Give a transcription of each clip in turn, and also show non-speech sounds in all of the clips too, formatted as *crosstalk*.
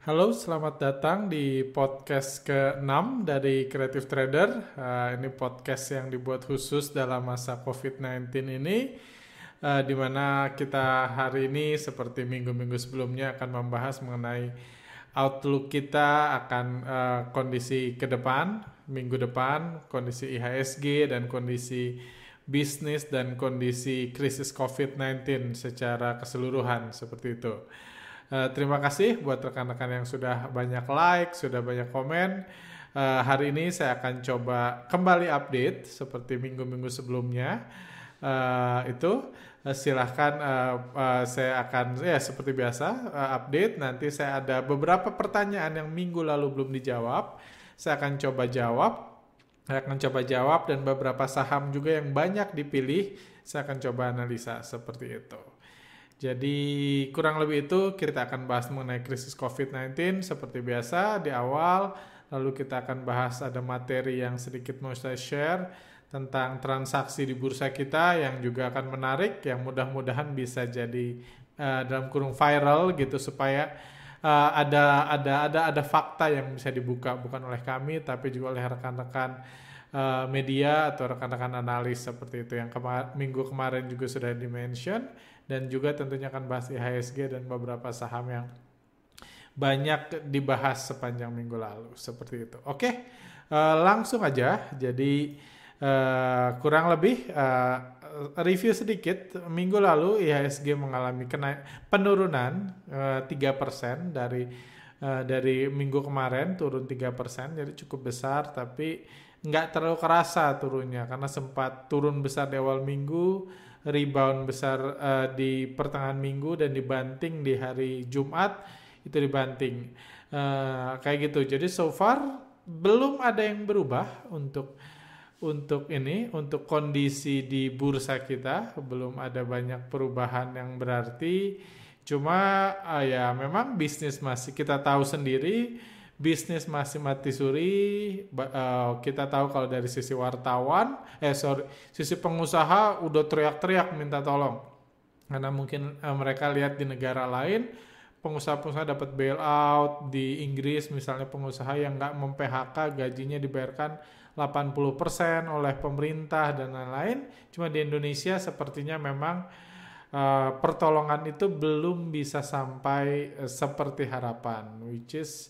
Halo, selamat datang di podcast ke-6 dari Creative Trader. Uh, ini podcast yang dibuat khusus dalam masa COVID-19 ini, uh, di mana kita hari ini seperti minggu-minggu sebelumnya akan membahas mengenai outlook kita akan uh, kondisi ke depan, minggu depan, kondisi IHSG dan kondisi bisnis dan kondisi krisis COVID-19 secara keseluruhan seperti itu. Uh, terima kasih buat rekan-rekan yang sudah banyak like, sudah banyak komen. Uh, hari ini saya akan coba kembali update seperti minggu-minggu sebelumnya. Uh, itu silahkan uh, uh, saya akan ya seperti biasa uh, update. Nanti saya ada beberapa pertanyaan yang minggu lalu belum dijawab. Saya akan coba jawab. Saya akan coba jawab dan beberapa saham juga yang banyak dipilih. Saya akan coba analisa seperti itu. Jadi kurang lebih itu kita akan bahas mengenai krisis COVID-19 seperti biasa di awal. Lalu kita akan bahas ada materi yang sedikit mau saya share tentang transaksi di bursa kita yang juga akan menarik, yang mudah-mudahan bisa jadi uh, dalam kurung viral gitu supaya uh, ada ada ada ada fakta yang bisa dibuka bukan oleh kami tapi juga oleh rekan-rekan uh, media atau rekan-rekan analis seperti itu yang kemar minggu kemarin juga sudah dimention dan juga tentunya akan bahas IHSG dan beberapa saham yang banyak dibahas sepanjang minggu lalu seperti itu. Oke, uh, langsung aja. Jadi uh, kurang lebih uh, review sedikit. Minggu lalu IHSG mengalami kena penurunan uh, 3% dari uh, dari minggu kemarin turun 3%, jadi cukup besar tapi nggak terlalu kerasa turunnya karena sempat turun besar di awal minggu rebound besar uh, di pertengahan minggu dan dibanting di hari Jumat itu dibanting. Uh, kayak gitu. Jadi so far belum ada yang berubah untuk untuk ini untuk kondisi di bursa kita. Belum ada banyak perubahan yang berarti. Cuma uh, ya memang bisnis masih kita tahu sendiri bisnis masih mati suri. Uh, kita tahu kalau dari sisi wartawan, eh sorry, sisi pengusaha udah teriak-teriak minta tolong. Karena mungkin uh, mereka lihat di negara lain, pengusaha-pengusaha dapat bailout di Inggris misalnya pengusaha yang nggak mem-PHK gajinya dibayarkan 80% oleh pemerintah dan lain-lain. Cuma di Indonesia sepertinya memang uh, pertolongan itu belum bisa sampai uh, seperti harapan, which is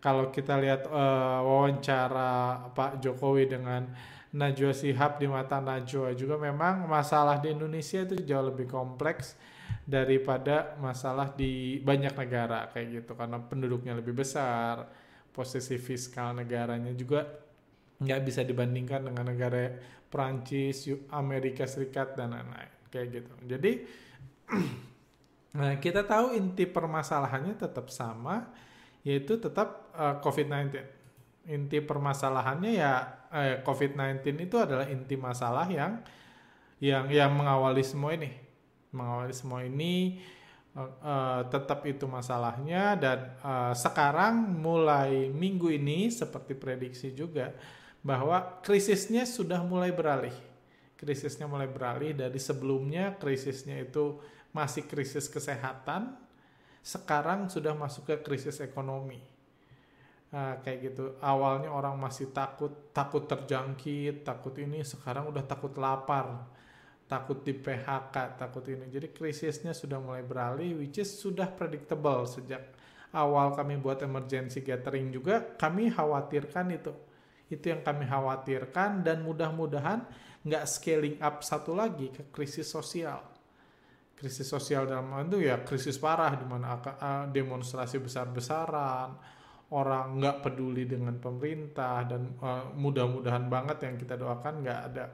kalau kita lihat uh, wawancara Pak Jokowi dengan Najwa Sihab di mata Najwa juga memang masalah di Indonesia itu jauh lebih kompleks daripada masalah di banyak negara kayak gitu karena penduduknya lebih besar posisi fiskal negaranya juga nggak bisa dibandingkan dengan negara Prancis, Amerika Serikat dan lain-lain kayak gitu. Jadi *clears throat* nah, kita tahu inti permasalahannya tetap sama yaitu tetap uh, eh, COVID-19. Inti permasalahannya ya eh, COVID-19 itu adalah inti masalah yang yang yang mengawali semua ini. Mengawali semua ini uh, uh, tetap itu masalahnya dan uh, sekarang mulai minggu ini seperti prediksi juga bahwa krisisnya sudah mulai beralih. Krisisnya mulai beralih dari sebelumnya krisisnya itu masih krisis kesehatan sekarang sudah masuk ke krisis ekonomi. Nah, kayak gitu. Awalnya orang masih takut, takut terjangkit, takut ini, sekarang udah takut lapar, takut di PHK, takut ini. Jadi krisisnya sudah mulai beralih, which is sudah predictable sejak awal kami buat emergency gathering juga, kami khawatirkan itu. Itu yang kami khawatirkan dan mudah-mudahan nggak scaling up satu lagi ke krisis sosial krisis sosial dalam itu ya krisis parah di mana demonstrasi besar-besaran orang nggak peduli dengan pemerintah dan uh, mudah-mudahan banget yang kita doakan nggak ada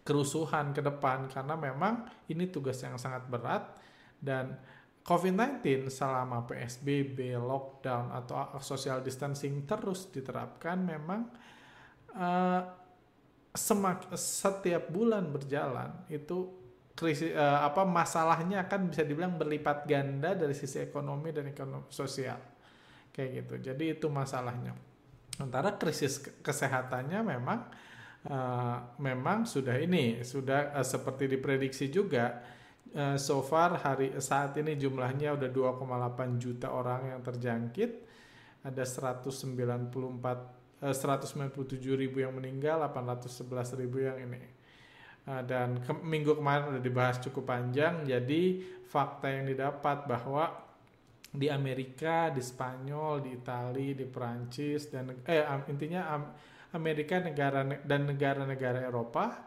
kerusuhan ke depan karena memang ini tugas yang sangat berat. Dan COVID-19 selama PSBB, lockdown atau social distancing terus diterapkan memang uh, semak, setiap bulan berjalan itu krisis uh, apa masalahnya akan bisa dibilang berlipat ganda dari sisi ekonomi dan ekonomi sosial. Kayak gitu. Jadi itu masalahnya. Sementara krisis kesehatannya memang uh, memang sudah ini sudah uh, seperti diprediksi juga uh, so far hari saat ini jumlahnya udah 2,8 juta orang yang terjangkit. Ada 194 uh, 197 ribu yang meninggal 811 ribu yang ini dan ke, minggu kemarin udah dibahas cukup panjang jadi fakta yang didapat bahwa di Amerika, di Spanyol, di Italia, di Perancis dan eh intinya Amerika negara dan negara-negara Eropa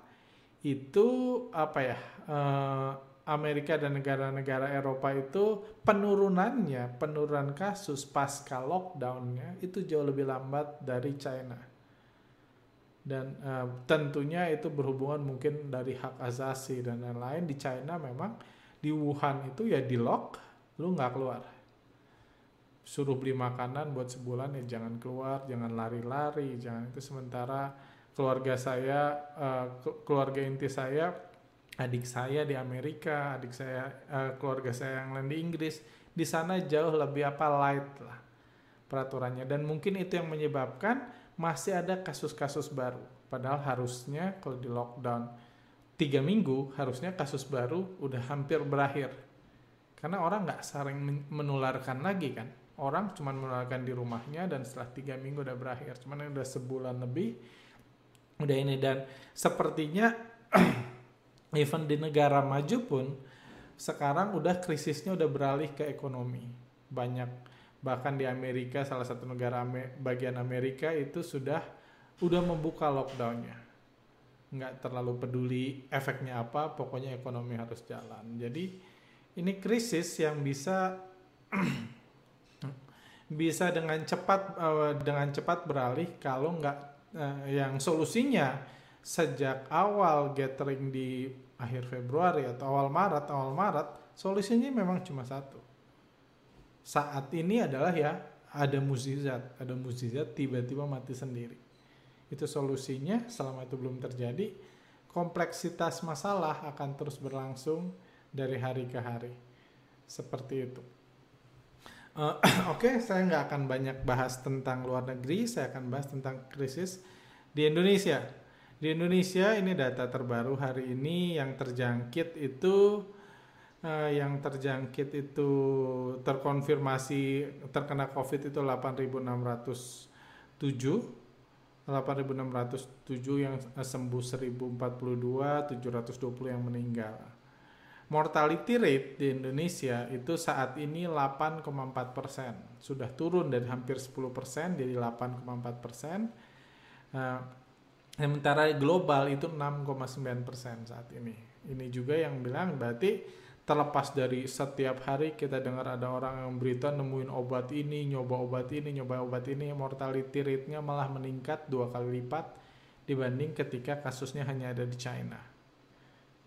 itu apa ya uh, Amerika dan negara-negara Eropa itu penurunannya penurunan kasus pasca lockdownnya itu jauh lebih lambat dari China dan uh, tentunya itu berhubungan mungkin dari hak asasi dan lain-lain. Di China memang di Wuhan itu ya di lock lu nggak keluar. Suruh beli makanan buat sebulan ya jangan keluar jangan lari-lari jangan itu. Sementara keluarga saya uh, keluarga inti saya adik saya di Amerika adik saya uh, keluarga saya yang lain di Inggris di sana jauh lebih apa light lah peraturannya. Dan mungkin itu yang menyebabkan masih ada kasus-kasus baru. Padahal harusnya kalau di lockdown tiga minggu harusnya kasus baru udah hampir berakhir. Karena orang nggak sering menularkan lagi kan. Orang cuma menularkan di rumahnya dan setelah tiga minggu udah berakhir. Cuman udah sebulan lebih udah ini. Dan sepertinya *clears throat* even di negara maju pun sekarang udah krisisnya udah beralih ke ekonomi. Banyak bahkan di Amerika salah satu negara bagian Amerika itu sudah udah membuka lockdownnya nggak terlalu peduli efeknya apa pokoknya ekonomi harus jalan jadi ini krisis yang bisa *clears throat* bisa dengan cepat uh, dengan cepat beralih kalau nggak uh, yang solusinya sejak awal gathering di akhir Februari atau awal Maret, awal Maret, solusinya memang cuma satu. Saat ini adalah ya ada mukjizat, ada mukjizat tiba-tiba mati sendiri. Itu solusinya selama itu belum terjadi, kompleksitas masalah akan terus berlangsung dari hari ke hari. Seperti itu. Uh, *clears throat* Oke, okay, saya nggak akan banyak bahas tentang luar negeri, saya akan bahas tentang krisis di Indonesia. Di Indonesia ini data terbaru hari ini yang terjangkit itu uh, yang terjangkit itu terkonfirmasi terkena COVID itu 8.607 8.607 yang sembuh 1042, 720 yang meninggal mortality rate di Indonesia itu saat ini 8,4 persen, sudah turun dari hampir 10 persen jadi 8,4 persen. Nah, sementara global itu 6,9 persen saat ini. Ini juga yang bilang berarti terlepas dari setiap hari kita dengar ada orang yang berita nemuin obat ini, nyoba obat ini, nyoba obat ini, mortality rate-nya malah meningkat dua kali lipat dibanding ketika kasusnya hanya ada di China.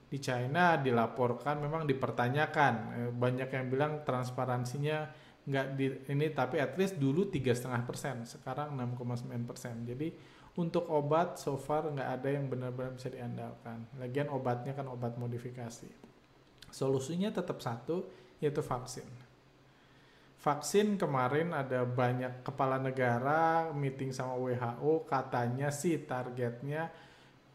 Di China dilaporkan memang dipertanyakan. Eh, banyak yang bilang transparansinya nggak di ini tapi at least dulu tiga setengah persen sekarang 6,9 persen. Jadi untuk obat so far nggak ada yang benar-benar bisa diandalkan. Lagian obatnya kan obat modifikasi solusinya tetap satu yaitu vaksin vaksin kemarin ada banyak kepala negara meeting sama WHO katanya sih targetnya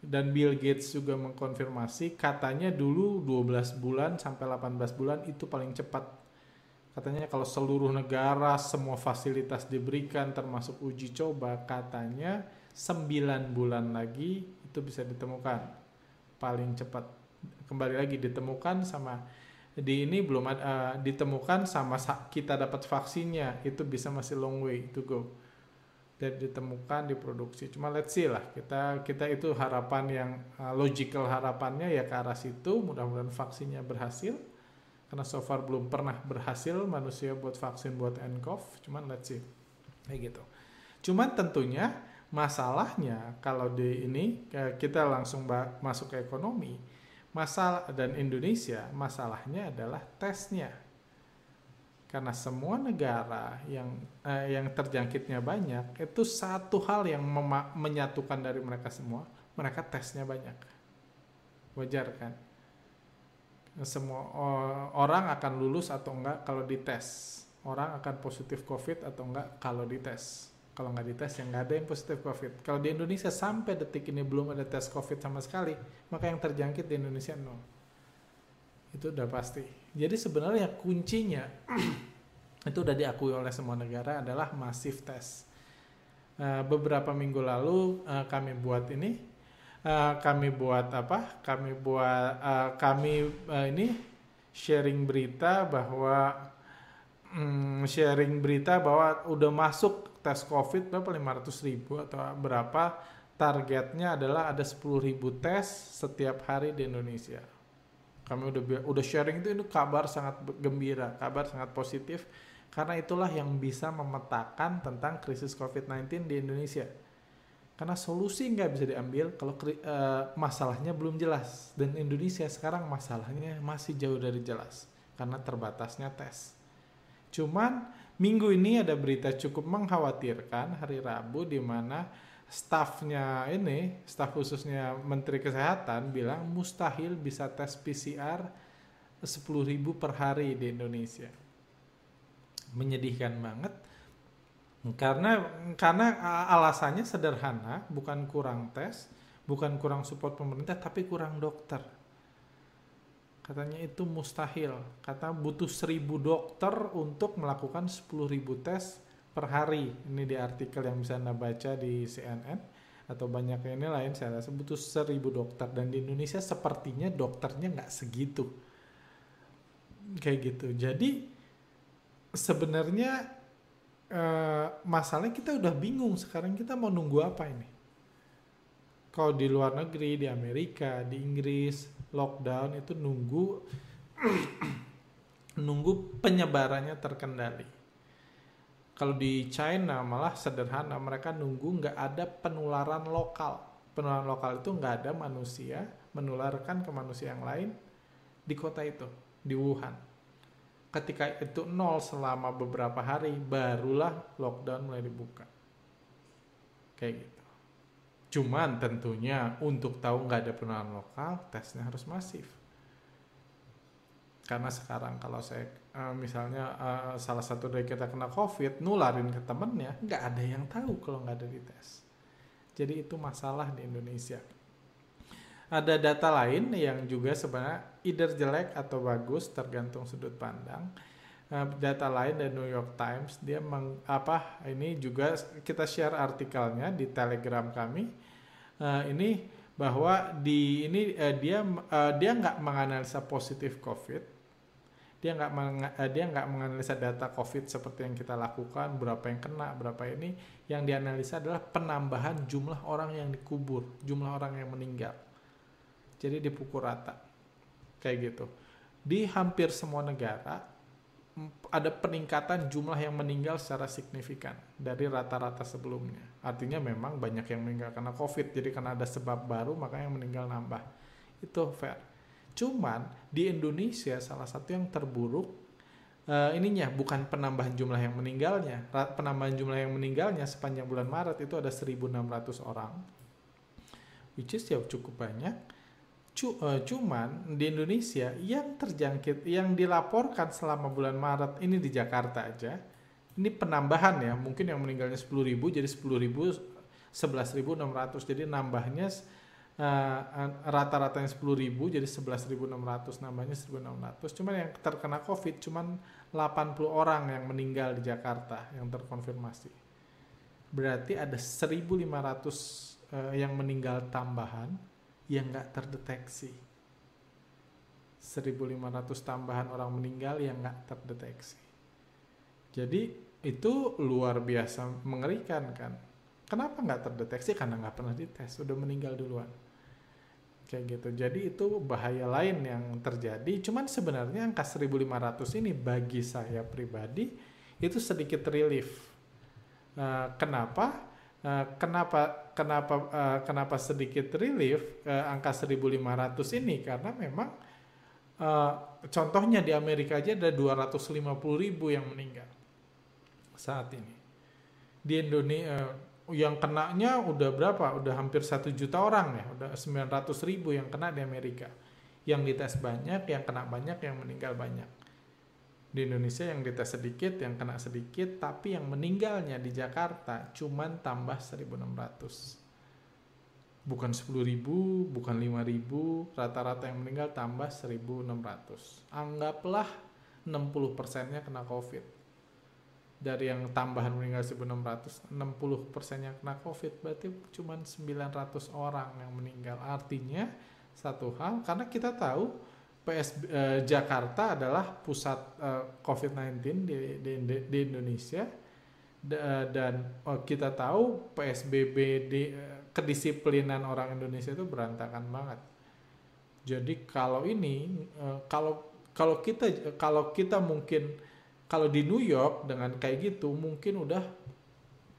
dan Bill Gates juga mengkonfirmasi katanya dulu 12 bulan sampai 18 bulan itu paling cepat. Katanya kalau seluruh negara semua fasilitas diberikan termasuk uji coba katanya 9 bulan lagi itu bisa ditemukan paling cepat. Kembali lagi ditemukan sama di ini belum ada uh, ditemukan sama kita dapat vaksinnya itu bisa masih long way to go. Dan ditemukan diproduksi. Cuma let's see lah kita kita itu harapan yang uh, logical harapannya ya ke arah situ mudah-mudahan vaksinnya berhasil. Karena so far belum pernah berhasil manusia buat vaksin buat nCoV cuman let's see. Kayak gitu. Cuman tentunya masalahnya kalau di ini kita langsung masuk ke ekonomi masalah dan Indonesia masalahnya adalah tesnya. Karena semua negara yang eh, yang terjangkitnya banyak itu satu hal yang menyatukan dari mereka semua mereka tesnya banyak. Wajar kan? Semua orang akan lulus atau enggak kalau dites. Orang akan positif covid atau enggak kalau dites kalau nggak dites yang nggak ada yang positif covid kalau di Indonesia sampai detik ini belum ada tes covid sama sekali maka yang terjangkit di Indonesia nol Itu udah pasti. Jadi sebenarnya kuncinya *clears throat* itu udah diakui oleh semua negara adalah masif tes. Uh, beberapa minggu lalu uh, kami buat ini, uh, kami buat apa? Kami buat kami ini sharing berita bahwa um, sharing berita bahwa udah masuk tes COVID berapa 500 ribu atau berapa targetnya adalah ada 10.000 tes setiap hari di Indonesia. Kami udah udah sharing itu itu kabar sangat gembira, kabar sangat positif karena itulah yang bisa memetakan tentang krisis COVID-19 di Indonesia. Karena solusi nggak bisa diambil kalau uh, masalahnya belum jelas dan Indonesia sekarang masalahnya masih jauh dari jelas karena terbatasnya tes. Cuman minggu ini ada berita cukup mengkhawatirkan hari Rabu di mana stafnya ini, staf khususnya Menteri Kesehatan bilang mustahil bisa tes PCR 10.000 per hari di Indonesia. Menyedihkan banget. Karena karena alasannya sederhana, bukan kurang tes, bukan kurang support pemerintah, tapi kurang dokter. Katanya itu mustahil. Kata butuh 1000 dokter untuk melakukan 10.000 tes per hari. Ini di artikel yang bisa anda baca di CNN atau banyak ini lain. Saya rasa butuh seribu dokter. Dan di Indonesia sepertinya dokternya nggak segitu. Kayak gitu. Jadi sebenarnya eh, masalahnya kita udah bingung. Sekarang kita mau nunggu apa ini? Kalau di luar negeri di Amerika di Inggris lockdown itu nunggu nunggu penyebarannya terkendali kalau di China malah sederhana, mereka nunggu nggak ada penularan lokal. Penularan lokal itu nggak ada manusia menularkan ke manusia yang lain di kota itu, di Wuhan. Ketika itu nol selama beberapa hari, barulah lockdown mulai dibuka. Kayak gitu. Cuman tentunya untuk tahu nggak ada penularan lokal, tesnya harus masif. Karena sekarang kalau saya uh, misalnya uh, salah satu dari kita kena covid nularin ke temennya nggak ada yang tahu kalau nggak ada di tes jadi itu masalah di Indonesia. Ada data lain yang juga sebenarnya either jelek atau bagus tergantung sudut pandang. Uh, data lain dari New York Times dia meng, apa ini juga kita share artikelnya di Telegram kami uh, ini bahwa di ini uh, dia uh, dia nggak menganalisa positif COVID. Dia nggak uh, dia nggak menganalisa data COVID seperti yang kita lakukan berapa yang kena berapa ini. Yang dianalisa adalah penambahan jumlah orang yang dikubur jumlah orang yang meninggal. Jadi dipukul rata. Kayak gitu. Di hampir semua negara ada peningkatan jumlah yang meninggal secara signifikan dari rata-rata sebelumnya artinya memang banyak yang meninggal karena COVID jadi karena ada sebab baru makanya yang meninggal nambah itu fair Cuman di Indonesia salah satu yang terburuk uh, ininya bukan penambahan jumlah yang meninggalnya. Penambahan jumlah yang meninggalnya sepanjang bulan Maret itu ada 1.600 orang. Which is ya cukup banyak. Eh, cuman di Indonesia yang terjangkit, yang dilaporkan selama bulan Maret ini di Jakarta aja, ini penambahan ya, mungkin yang meninggalnya 10.000 jadi 10.000 11.600 jadi nambahnya uh, rata-ratanya 10.000 jadi 11.600 namanya 1.600 cuman yang terkena covid cuman 80 orang yang meninggal di Jakarta yang terkonfirmasi. Berarti ada 1.500 uh, yang meninggal tambahan yang nggak terdeteksi. 1.500 tambahan orang meninggal yang nggak terdeteksi. Jadi itu luar biasa mengerikan kan? Kenapa nggak terdeteksi? Karena nggak pernah dites sudah meninggal duluan. Kayak gitu. Jadi itu bahaya lain yang terjadi. Cuman sebenarnya angka 1500 ini bagi saya pribadi itu sedikit relief. Uh, kenapa uh, kenapa kenapa uh, kenapa sedikit relief uh, angka 1500 ini karena memang uh, contohnya di Amerika aja ada 250 ribu yang meninggal saat ini di Indonesia yang kenanya udah berapa? Udah hampir satu juta orang ya, udah 900 ribu yang kena di Amerika. Yang dites banyak, yang kena banyak, yang meninggal banyak. Di Indonesia yang dites sedikit, yang kena sedikit, tapi yang meninggalnya di Jakarta cuman tambah 1600. bukan 10.000 bukan 5.000 rata-rata yang meninggal tambah 1.600 anggaplah 60 persennya kena covid. Dari yang tambahan meninggal 1.600 60 persennya kena covid berarti cuma 900 orang yang meninggal. Artinya satu hal karena kita tahu PS eh, Jakarta adalah pusat eh, COVID-19 di, di, di Indonesia dan oh, kita tahu PSBB di eh, kedisiplinan orang Indonesia itu berantakan banget. Jadi kalau ini eh, kalau kalau kita kalau kita mungkin kalau di New York dengan kayak gitu mungkin udah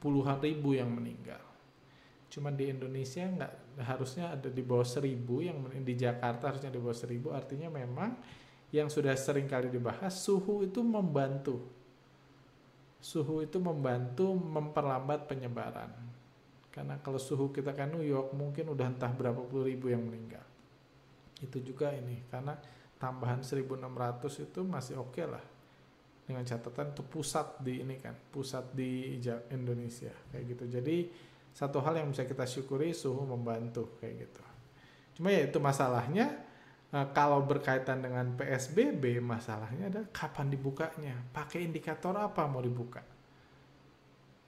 puluhan ribu yang meninggal. Cuman di Indonesia nggak harusnya ada di bawah seribu yang di Jakarta harusnya di bawah seribu artinya memang yang sudah sering kali dibahas suhu itu membantu suhu itu membantu memperlambat penyebaran karena kalau suhu kita kan New York mungkin udah entah berapa puluh ribu yang meninggal. Itu juga ini karena tambahan 1600 itu masih oke okay lah. Dengan catatan itu pusat di ini kan, pusat di Indonesia kayak gitu. Jadi satu hal yang bisa kita syukuri suhu membantu kayak gitu. Cuma ya itu masalahnya eh, kalau berkaitan dengan PSBB masalahnya adalah kapan dibukanya, pakai indikator apa mau dibuka?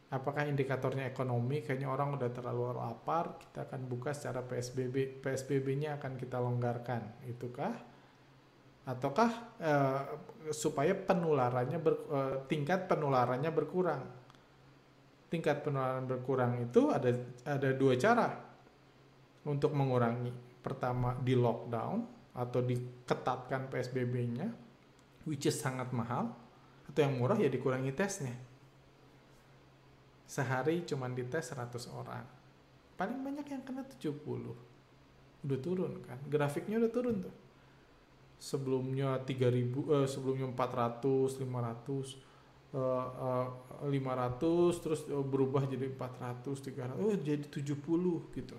Apakah indikatornya ekonomi kayaknya orang udah terlalu lapar kita akan buka secara PSBB PSBB-nya akan kita longgarkan itukah? Ataukah uh, supaya penularannya ber, uh, tingkat penularannya berkurang tingkat penularan berkurang itu ada ada dua cara untuk mengurangi. Pertama di lockdown atau diketatkan PSBB-nya which is sangat mahal atau yang murah ya dikurangi tesnya. Sehari cuma dites 100 orang. Paling banyak yang kena 70 udah turun kan? Grafiknya udah turun tuh. Sebelumnya 3000 eh, sebelumnya 400 500 uh, uh, 500 terus uh, berubah jadi 400 300 oh jadi 70 gitu.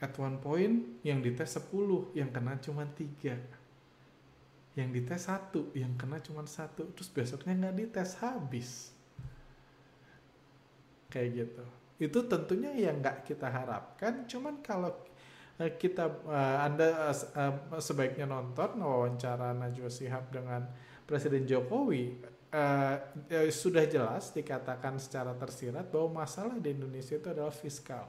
At one point yang dites 10 yang kena cuma 3 yang dites satu yang kena cuma satu. Terus besoknya nggak dites habis. Kayak gitu. Itu tentunya yang nggak kita harapkan cuman kalau eh, kita anda sebaiknya nonton wawancara Najwa Shihab dengan Presiden Jokowi uh, uh, sudah jelas dikatakan secara tersirat bahwa masalah di Indonesia itu adalah fiskal.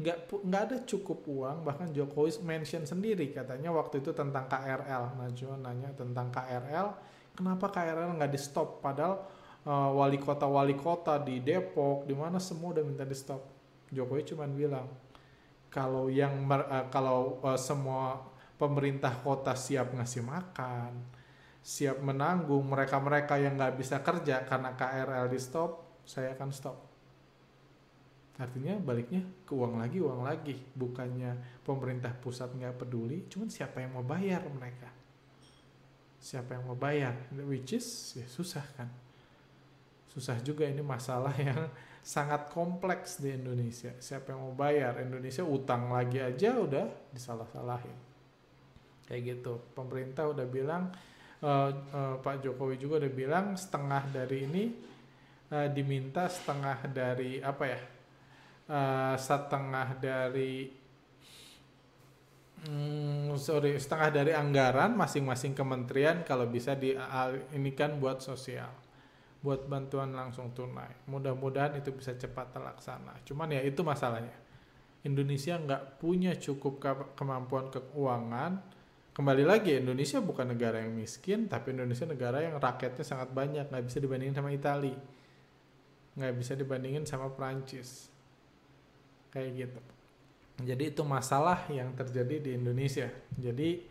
Nggak nggak ada cukup uang bahkan Jokowi mention sendiri katanya waktu itu tentang KRL Najwa nanya tentang KRL kenapa KRL nggak di stop padahal uh, wali kota wali kota di Depok di mana semua udah minta di stop Jokowi cuma bilang kalau yang uh, kalau uh, semua pemerintah kota siap ngasih makan siap menanggung mereka-mereka yang nggak bisa kerja karena KRL di stop saya akan stop artinya baliknya ke uang lagi uang lagi bukannya pemerintah pusat nggak peduli cuman siapa yang mau bayar mereka siapa yang mau bayar which is ya susah kan susah juga ini masalah yang sangat kompleks di Indonesia. Siapa yang mau bayar? Indonesia utang lagi aja udah disalah-salahin. Kayak gitu. Pemerintah udah bilang, uh, uh, Pak Jokowi juga udah bilang setengah dari ini uh, diminta setengah dari apa ya? Uh, setengah dari hmm, sorry setengah dari anggaran masing-masing kementerian kalau bisa di ini kan buat sosial buat bantuan langsung tunai. Mudah-mudahan itu bisa cepat terlaksana. Cuman ya itu masalahnya. Indonesia nggak punya cukup kemampuan keuangan. Kembali lagi, Indonesia bukan negara yang miskin, tapi Indonesia negara yang rakyatnya sangat banyak, nggak bisa dibandingin sama Italia, nggak bisa dibandingin sama Prancis, kayak gitu. Jadi itu masalah yang terjadi di Indonesia. Jadi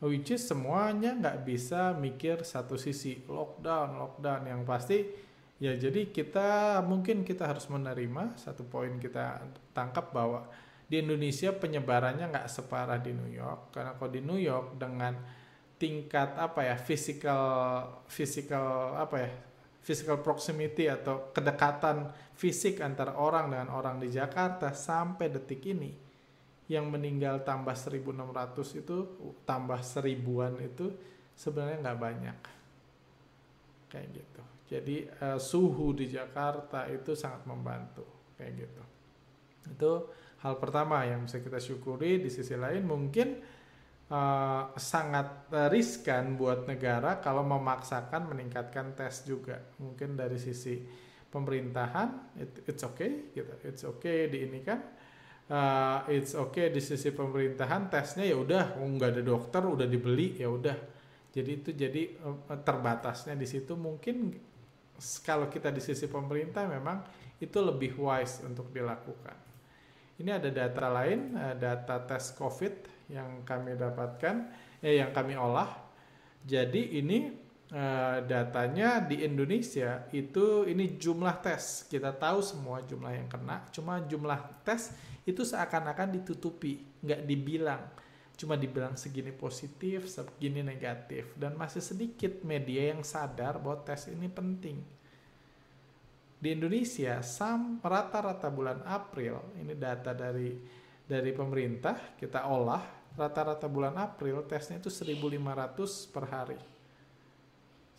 which is semuanya nggak bisa mikir satu sisi. Lockdown lockdown. Yang pasti ya jadi kita mungkin kita harus menerima satu poin kita tangkap bahwa di Indonesia penyebarannya nggak separah di New York karena kalau di New York dengan tingkat apa ya physical physical apa ya physical proximity atau kedekatan fisik antara orang dengan orang di Jakarta sampai detik ini yang meninggal tambah 1600 itu tambah seribuan itu sebenarnya nggak banyak. Kayak gitu. Jadi uh, suhu di Jakarta itu sangat membantu kayak gitu. Itu hal pertama yang bisa kita syukuri. Di sisi lain mungkin uh, sangat riskan buat negara kalau memaksakan meningkatkan tes juga. Mungkin dari sisi pemerintahan it, it's okay gitu. It's okay di ini kan uh, it's okay di sisi pemerintahan tesnya ya udah oh, nggak ada dokter udah dibeli ya udah jadi itu jadi uh, terbatasnya di situ mungkin kalau kita di sisi pemerintah memang itu lebih wise untuk dilakukan ini ada data lain uh, data tes covid yang kami dapatkan eh yang kami olah. Jadi ini uh, datanya di Indonesia itu ini jumlah tes. Kita tahu semua jumlah yang kena cuma jumlah tes itu seakan-akan ditutupi nggak dibilang. Cuma dibilang segini positif segini negatif. Dan masih sedikit media yang sadar bahwa tes ini penting di Indonesia sam rata-rata bulan April ini data dari dari pemerintah kita olah rata-rata bulan April tesnya itu 1500 per hari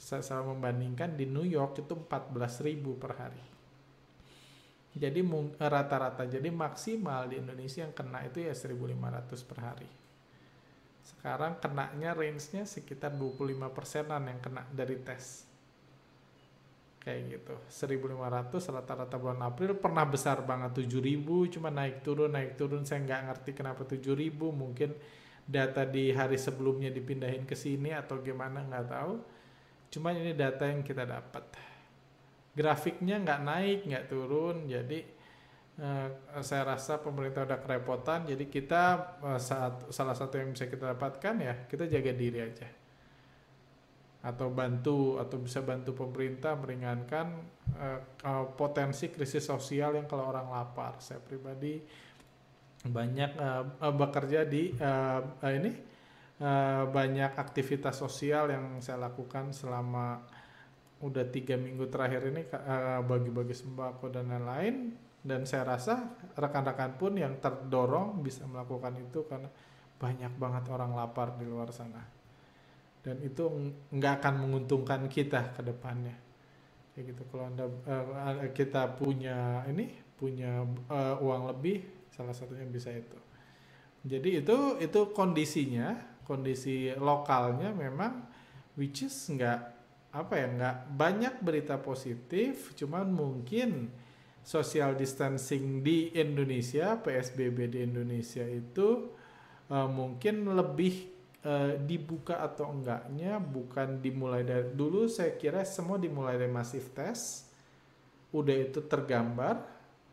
saya salah membandingkan di New York itu 14.000 per hari. Jadi rata-rata jadi maksimal di Indonesia yang kena itu ya 1.500 per hari. Sekarang kenanya range-nya sekitar 25 persenan yang kena dari tes. Kayak gitu. 1.500 rata-rata bulan April pernah besar banget 7.000 cuma naik turun naik turun saya nggak ngerti kenapa 7.000 mungkin data di hari sebelumnya dipindahin ke sini atau gimana nggak tahu Cuma ini data yang kita dapat. Grafiknya nggak naik, nggak turun, jadi uh, saya rasa pemerintah udah kerepotan. Jadi kita uh, saat salah satu yang bisa kita dapatkan ya kita jaga diri aja. Atau bantu atau bisa bantu pemerintah meringankan uh, uh, potensi krisis sosial yang kalau orang lapar. Saya pribadi banyak uh, bekerja di uh, uh, ini uh, banyak aktivitas sosial yang saya lakukan selama udah tiga minggu terakhir ini uh, bagi-bagi sembako dan lain-lain dan saya rasa rekan-rekan pun yang terdorong bisa melakukan itu karena banyak banget orang lapar di luar sana dan itu nggak akan menguntungkan kita ke depannya. Kayak gitu. Kalau anda uh, kita punya ini punya uh, uang lebih salah satunya bisa itu. Jadi itu itu kondisinya kondisi lokalnya memang which is nggak apa ya nggak banyak berita positif. Cuman mungkin social distancing di Indonesia PSBB di Indonesia itu uh, mungkin lebih uh, dibuka atau enggaknya bukan dimulai dari dulu saya kira semua dimulai dari masif tes udah itu tergambar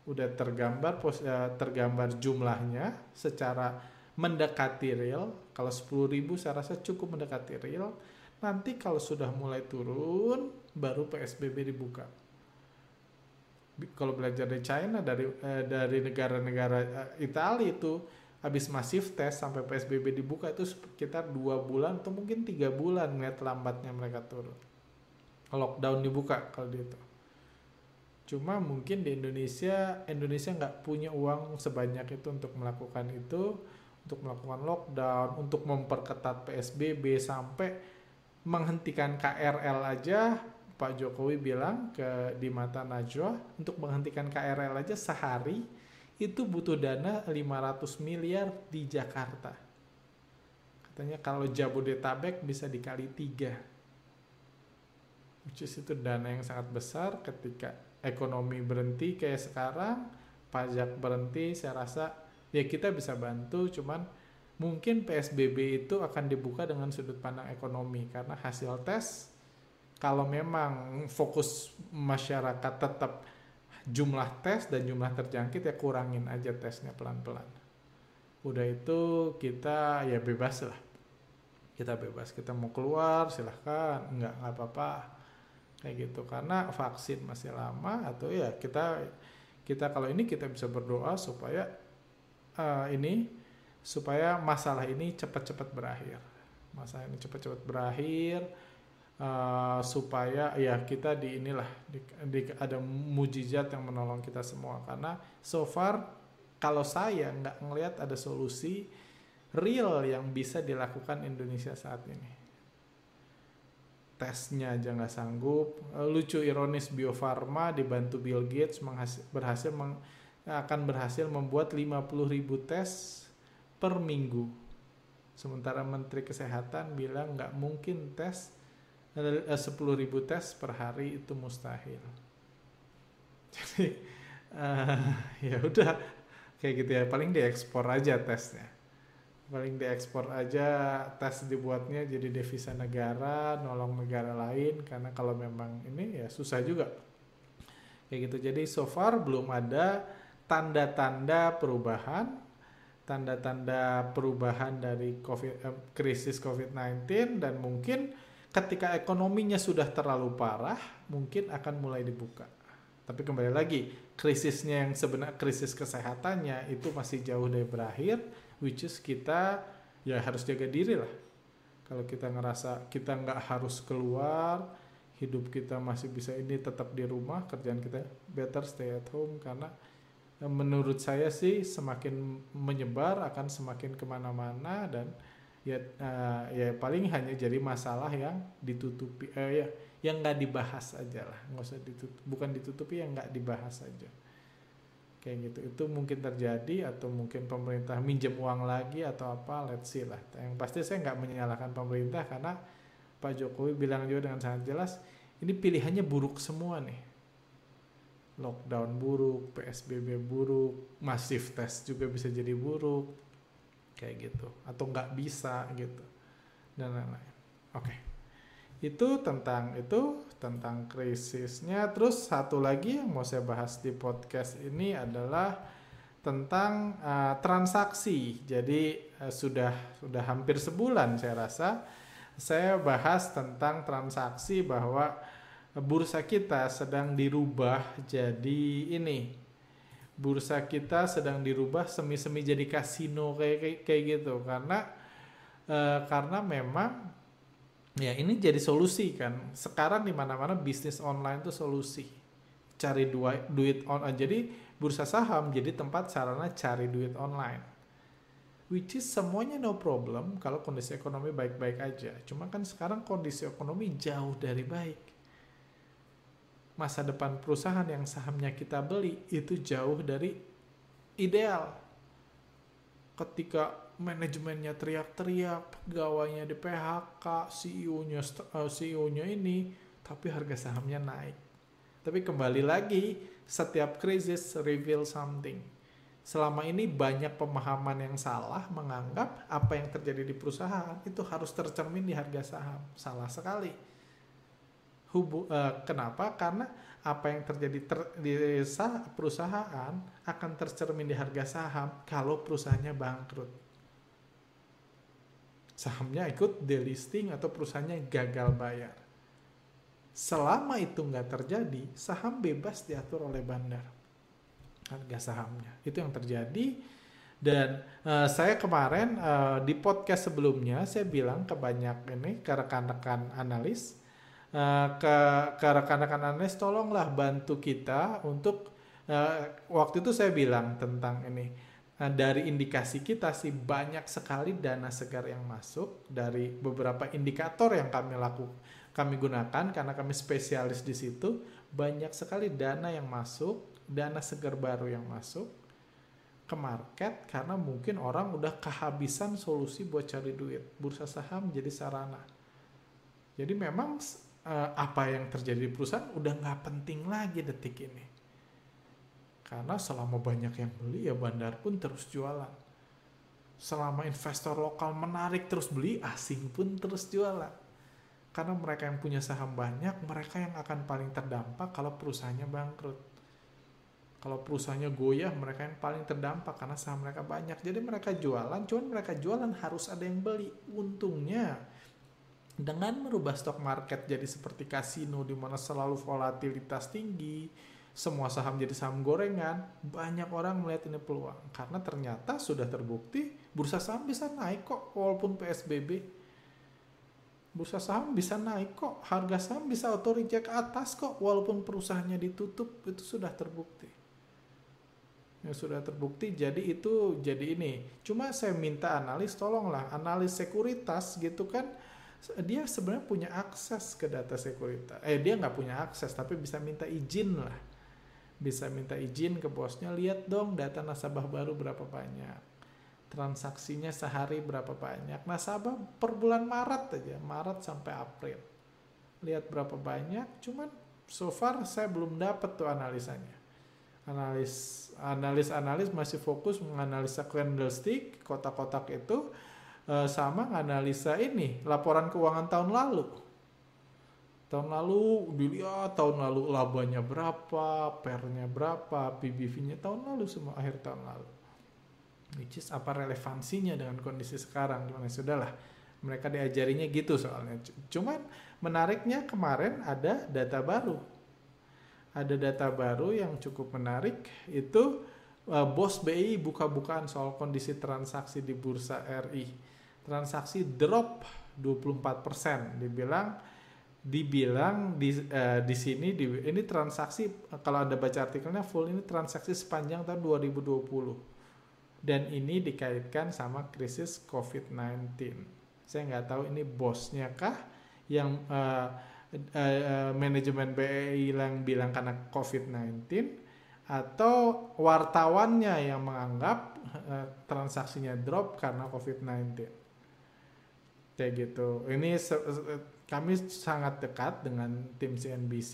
udah tergambar uh, tergambar jumlahnya secara mendekati real. Kalau 10 ribu saya rasa cukup mendekati real. Nanti kalau sudah mulai turun baru PSBB dibuka. Kalau belajar dari China dari eh, dari negara-negara eh, Italia itu habis masif tes sampai PSBB dibuka itu sekitar dua bulan atau mungkin tiga bulan ngeliat lambatnya mereka turun. Lockdown dibuka kalau itu. Cuma mungkin di Indonesia Indonesia nggak punya uang sebanyak itu untuk melakukan itu untuk melakukan lockdown, untuk memperketat PSBB sampai menghentikan KRL aja Pak Jokowi bilang ke di mata Najwa untuk menghentikan KRL aja sehari itu butuh dana 500 miliar di Jakarta. Katanya kalau Jabodetabek bisa dikali tiga. Which is itu dana yang sangat besar ketika ekonomi berhenti kayak sekarang, pajak berhenti, saya rasa ya kita bisa bantu cuman mungkin PSBB itu akan dibuka dengan sudut pandang ekonomi karena hasil tes kalau memang fokus masyarakat tetap jumlah tes dan jumlah terjangkit ya kurangin aja tesnya pelan-pelan. Udah itu kita ya bebas lah. Kita bebas kita mau keluar silahkan. Nggak nggak apa-apa. Kayak gitu. Karena vaksin masih lama atau ya kita kita kalau ini kita bisa berdoa supaya uh, ini supaya masalah ini cepat-cepat berakhir. Masalah ini cepat-cepat berakhir uh, supaya ya kita di inilah di, di, ada mujizat yang menolong kita semua karena so far kalau saya nggak ngelihat ada solusi real yang bisa dilakukan Indonesia saat ini. Tesnya aja nggak sanggup. Lucu ironis Bio Farma dibantu Bill Gates berhasil meng, akan berhasil membuat 50.000 tes per minggu. Sementara Menteri Kesehatan bilang nggak mungkin tes 10.000 eh, tes per hari itu mustahil. *laughs* Jadi uh, ya udah kayak gitu ya. Paling diekspor aja tesnya. Paling diekspor aja tes dibuatnya jadi devisa negara nolong negara lain karena kalau memang ini ya susah juga. Kayak gitu. Jadi so far belum ada tanda-tanda perubahan. Tanda-tanda perubahan dari COVID, eh, krisis COVID-19 dan mungkin ketika ekonominya sudah terlalu parah mungkin akan mulai dibuka. Tapi kembali lagi krisisnya yang sebenarnya krisis kesehatannya itu masih jauh dari berakhir which is kita ya harus jaga diri lah. Kalau kita ngerasa kita nggak harus keluar hidup kita masih bisa ini tetap di rumah kerjaan kita better stay at home karena ya, menurut saya sih semakin menyebar akan semakin ke mana-mana dan ya uh, ya paling hanya jadi masalah yang ditutupi uh, ya yang nggak dibahas aja lah. Nggak usah ditutup bukan ditutupi yang nggak dibahas aja. Kayak gitu. Itu mungkin terjadi atau mungkin pemerintah minjem uang lagi atau apa let's see lah. Yang pasti saya nggak menyalahkan pemerintah karena Pak Jokowi bilang juga dengan sangat jelas ini pilihannya buruk semua nih. Lockdown buruk PSBB buruk masif tes juga bisa jadi buruk kayak gitu atau nggak bisa gitu dan lain-lain oke okay. itu tentang itu tentang krisisnya. Terus satu lagi yang mau saya bahas di podcast ini adalah tentang uh, transaksi. Jadi uh, sudah sudah hampir sebulan saya rasa saya bahas tentang transaksi bahwa bursa kita sedang dirubah jadi ini. Bursa kita sedang dirubah semi-semi jadi kasino kayak kayak, gitu. Karena uh, karena memang ya ini jadi solusi kan. Sekarang di mana mana bisnis online itu solusi. Cari duit duit on eh, jadi bursa saham jadi tempat sarana cari duit online. Which is semuanya no problem kalau kondisi ekonomi baik-baik aja. Cuma kan sekarang kondisi ekonomi jauh dari baik masa depan perusahaan yang sahamnya kita beli itu jauh dari ideal ketika manajemennya teriak-teriak, pegawainya di PHK, CEO-nya eh, CEO-nya ini, tapi harga sahamnya naik. Tapi kembali lagi, setiap krisis reveal something. Selama ini banyak pemahaman yang salah menganggap apa yang terjadi di perusahaan itu harus tercermin di harga saham. Salah sekali. Hubu, uh, kenapa? Karena apa yang terjadi ter, di perusahaan akan tercermin di harga saham kalau perusahaannya bangkrut sahamnya ikut delisting atau perusahaannya gagal bayar. Selama itu nggak terjadi, saham bebas diatur oleh bandar harga sahamnya. Itu yang terjadi. Dan uh, saya kemarin uh, di podcast sebelumnya saya bilang ke banyak ini ke rekan-rekan analis, uh, ke ke rekan-rekan analis tolonglah bantu kita untuk uh, waktu itu saya bilang tentang ini Nah, dari indikasi kita sih banyak sekali dana segar yang masuk dari beberapa indikator yang kami lakukan, kami gunakan karena kami spesialis di situ. Banyak sekali dana yang masuk, dana segar baru yang masuk ke market karena mungkin orang udah kehabisan solusi buat cari duit. Bursa saham jadi sarana. Jadi memang eh, apa yang terjadi di perusahaan udah nggak penting lagi detik ini karena selama banyak yang beli ya bandar pun terus jualan. Selama investor lokal menarik terus beli, asing pun terus jualan. Karena mereka yang punya saham banyak, mereka yang akan paling terdampak kalau perusahaannya bangkrut. Kalau perusahaannya goyah, mereka yang paling terdampak karena saham mereka banyak. Jadi mereka jualan, cuman mereka jualan harus ada yang beli. Untungnya, dengan merubah stok market jadi seperti kasino di mana selalu volatilitas tinggi, semua saham jadi saham gorengan, banyak orang melihat ini peluang. Karena ternyata sudah terbukti bursa saham bisa naik kok walaupun PSBB. Bursa saham bisa naik kok, harga saham bisa auto reject atas kok walaupun perusahaannya ditutup, itu sudah terbukti. Ya sudah terbukti, jadi itu jadi ini. Cuma saya minta analis, tolonglah analis sekuritas gitu kan, dia sebenarnya punya akses ke data sekuritas. Eh dia nggak punya akses, tapi bisa minta izin lah. Bisa minta izin ke bosnya lihat dong data nasabah baru berapa banyak. Transaksinya sehari berapa banyak. Nasabah per bulan Maret aja Maret sampai April. Lihat berapa banyak cuman so far saya belum dapat tuh analisanya. Analis analis analis masih fokus menganalisa candlestick kotak-kotak itu uh, sama analisa ini laporan keuangan tahun lalu tahun lalu dilihat tahun lalu labanya berapa, pernya berapa, PBV-nya tahun lalu semua akhir tahun lalu. Which is apa relevansinya dengan kondisi sekarang? Gimana sudahlah. Mereka diajarinya gitu soalnya. Cuman menariknya kemarin ada data baru. Ada data baru yang cukup menarik itu uh, bos BI buka-bukaan soal kondisi transaksi di bursa RI. Transaksi drop 24%. Dibilang dibilang di uh, di sini di ini transaksi kalau Anda baca artikelnya full ini transaksi sepanjang tahun 2020 dan ini dikaitkan sama krisis COVID-19. Saya nggak tahu ini bosnya kah yang uh, uh, manajemen BEI yang bilang karena COVID-19 atau wartawannya yang menganggap uh, transaksinya drop karena COVID-19. Kayak gitu. Ini kami sangat dekat dengan tim CNBC.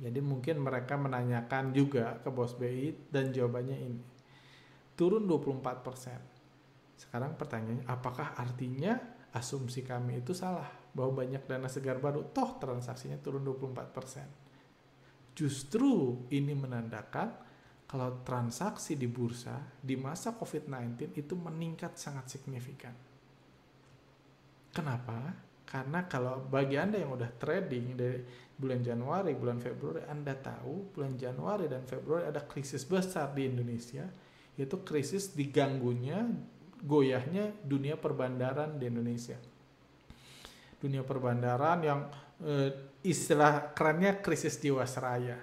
Jadi mungkin mereka menanyakan juga ke bos BI dan jawabannya ini. Turun 24%. Sekarang pertanyaannya apakah artinya asumsi kami itu salah bahwa banyak dana segar baru toh transaksinya turun 24%. Justru ini menandakan kalau transaksi di bursa di masa COVID-19 itu meningkat sangat signifikan. Kenapa? Karena kalau bagi Anda yang udah trading dari bulan Januari, bulan Februari, Anda tahu bulan Januari dan Februari ada krisis besar di Indonesia, yaitu krisis diganggunya, goyahnya dunia perbandaran di Indonesia. Dunia perbandaran yang e, istilah kerennya krisis jiwasraya.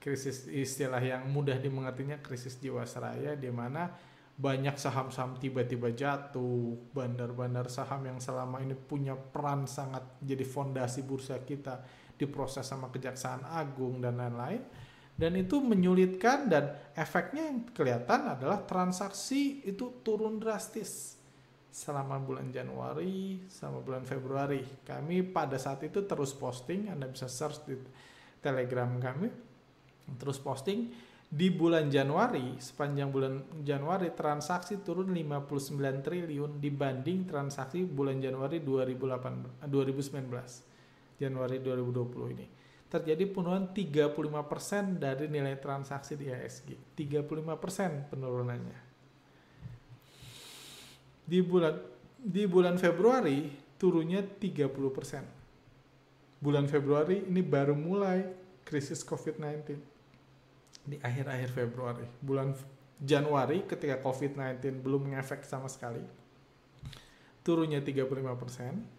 Krisis istilah yang mudah dimengertinya krisis jiwasraya di mana banyak saham-saham tiba-tiba jatuh, bandar-bandar saham yang selama ini punya peran sangat jadi fondasi bursa kita diproses sama Kejaksaan Agung dan lain-lain. Dan itu menyulitkan dan efeknya yang kelihatan adalah transaksi itu turun drastis selama bulan Januari sama bulan Februari. Kami pada saat itu terus posting, Anda bisa search di Telegram kami, terus posting di bulan Januari, sepanjang bulan Januari transaksi turun 59 triliun dibanding transaksi bulan Januari 2008, 2019. Januari 2020 ini. Terjadi penurunan 35% dari nilai transaksi di ISG. 35% penurunannya. Di bulan di bulan Februari turunnya 30%. Bulan Februari ini baru mulai krisis COVID-19 di akhir-akhir Februari. Bulan Januari ketika COVID-19 belum ngefek sama sekali. Turunnya 35%.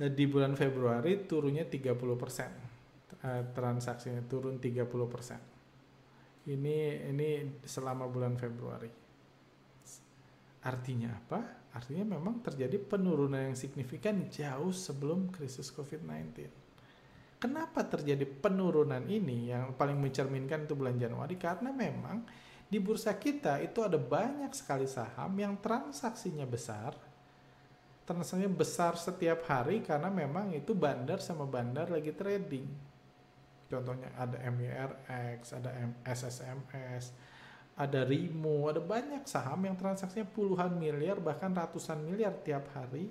Di bulan Februari turunnya 30%. Eh, transaksinya turun 30%. Ini ini selama bulan Februari. Artinya apa? Artinya memang terjadi penurunan yang signifikan jauh sebelum krisis COVID-19 Kenapa terjadi penurunan ini yang paling mencerminkan itu bulan Januari? Karena memang di bursa kita itu ada banyak sekali saham yang transaksinya besar. Transaksinya besar setiap hari karena memang itu bandar sama bandar lagi trading. Contohnya ada MYRX, ada SSMS, ada Rimo, ada banyak saham yang transaksinya puluhan miliar bahkan ratusan miliar tiap hari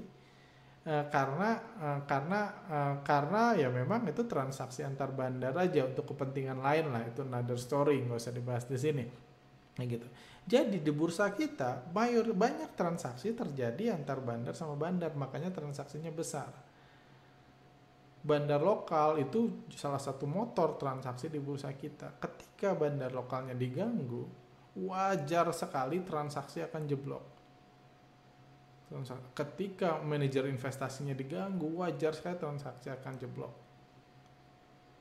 Eh, karena uh, karena uh, karena ya memang itu transaksi antar bandar aja untuk kepentingan lain lah itu another story nggak usah dibahas di sini. Nah, gitu. Jadi di bursa kita mayor banyak transaksi terjadi antar bandar sama bandar makanya transaksinya besar. Bandar lokal itu salah satu motor transaksi di bursa kita. Ketika bandar lokalnya diganggu wajar sekali transaksi akan jeblok ketika manajer investasinya diganggu wajar sekali transaksi akan jeblok.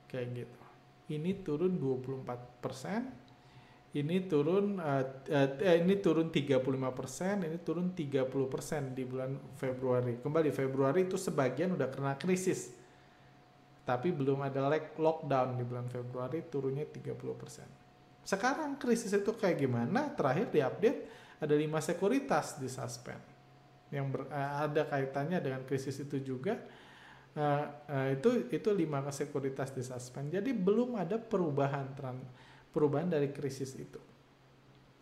Kayak gitu. Ini turun 24 persen ini turun uh, uh, ini turun 35 persen ini turun 30 persen di bulan Februari. Kembali Februari itu sebagian udah kena krisis. Tapi belum ada lockdown di bulan Februari turunnya 30%. Sekarang krisis itu kayak gimana? Terakhir diupdate ada lima sekuritas di suspend yang ber, uh, ada kaitannya dengan krisis itu juga. Uh, uh, itu itu lima sekuritas di suspend. Jadi belum ada perubahan perubahan dari krisis itu.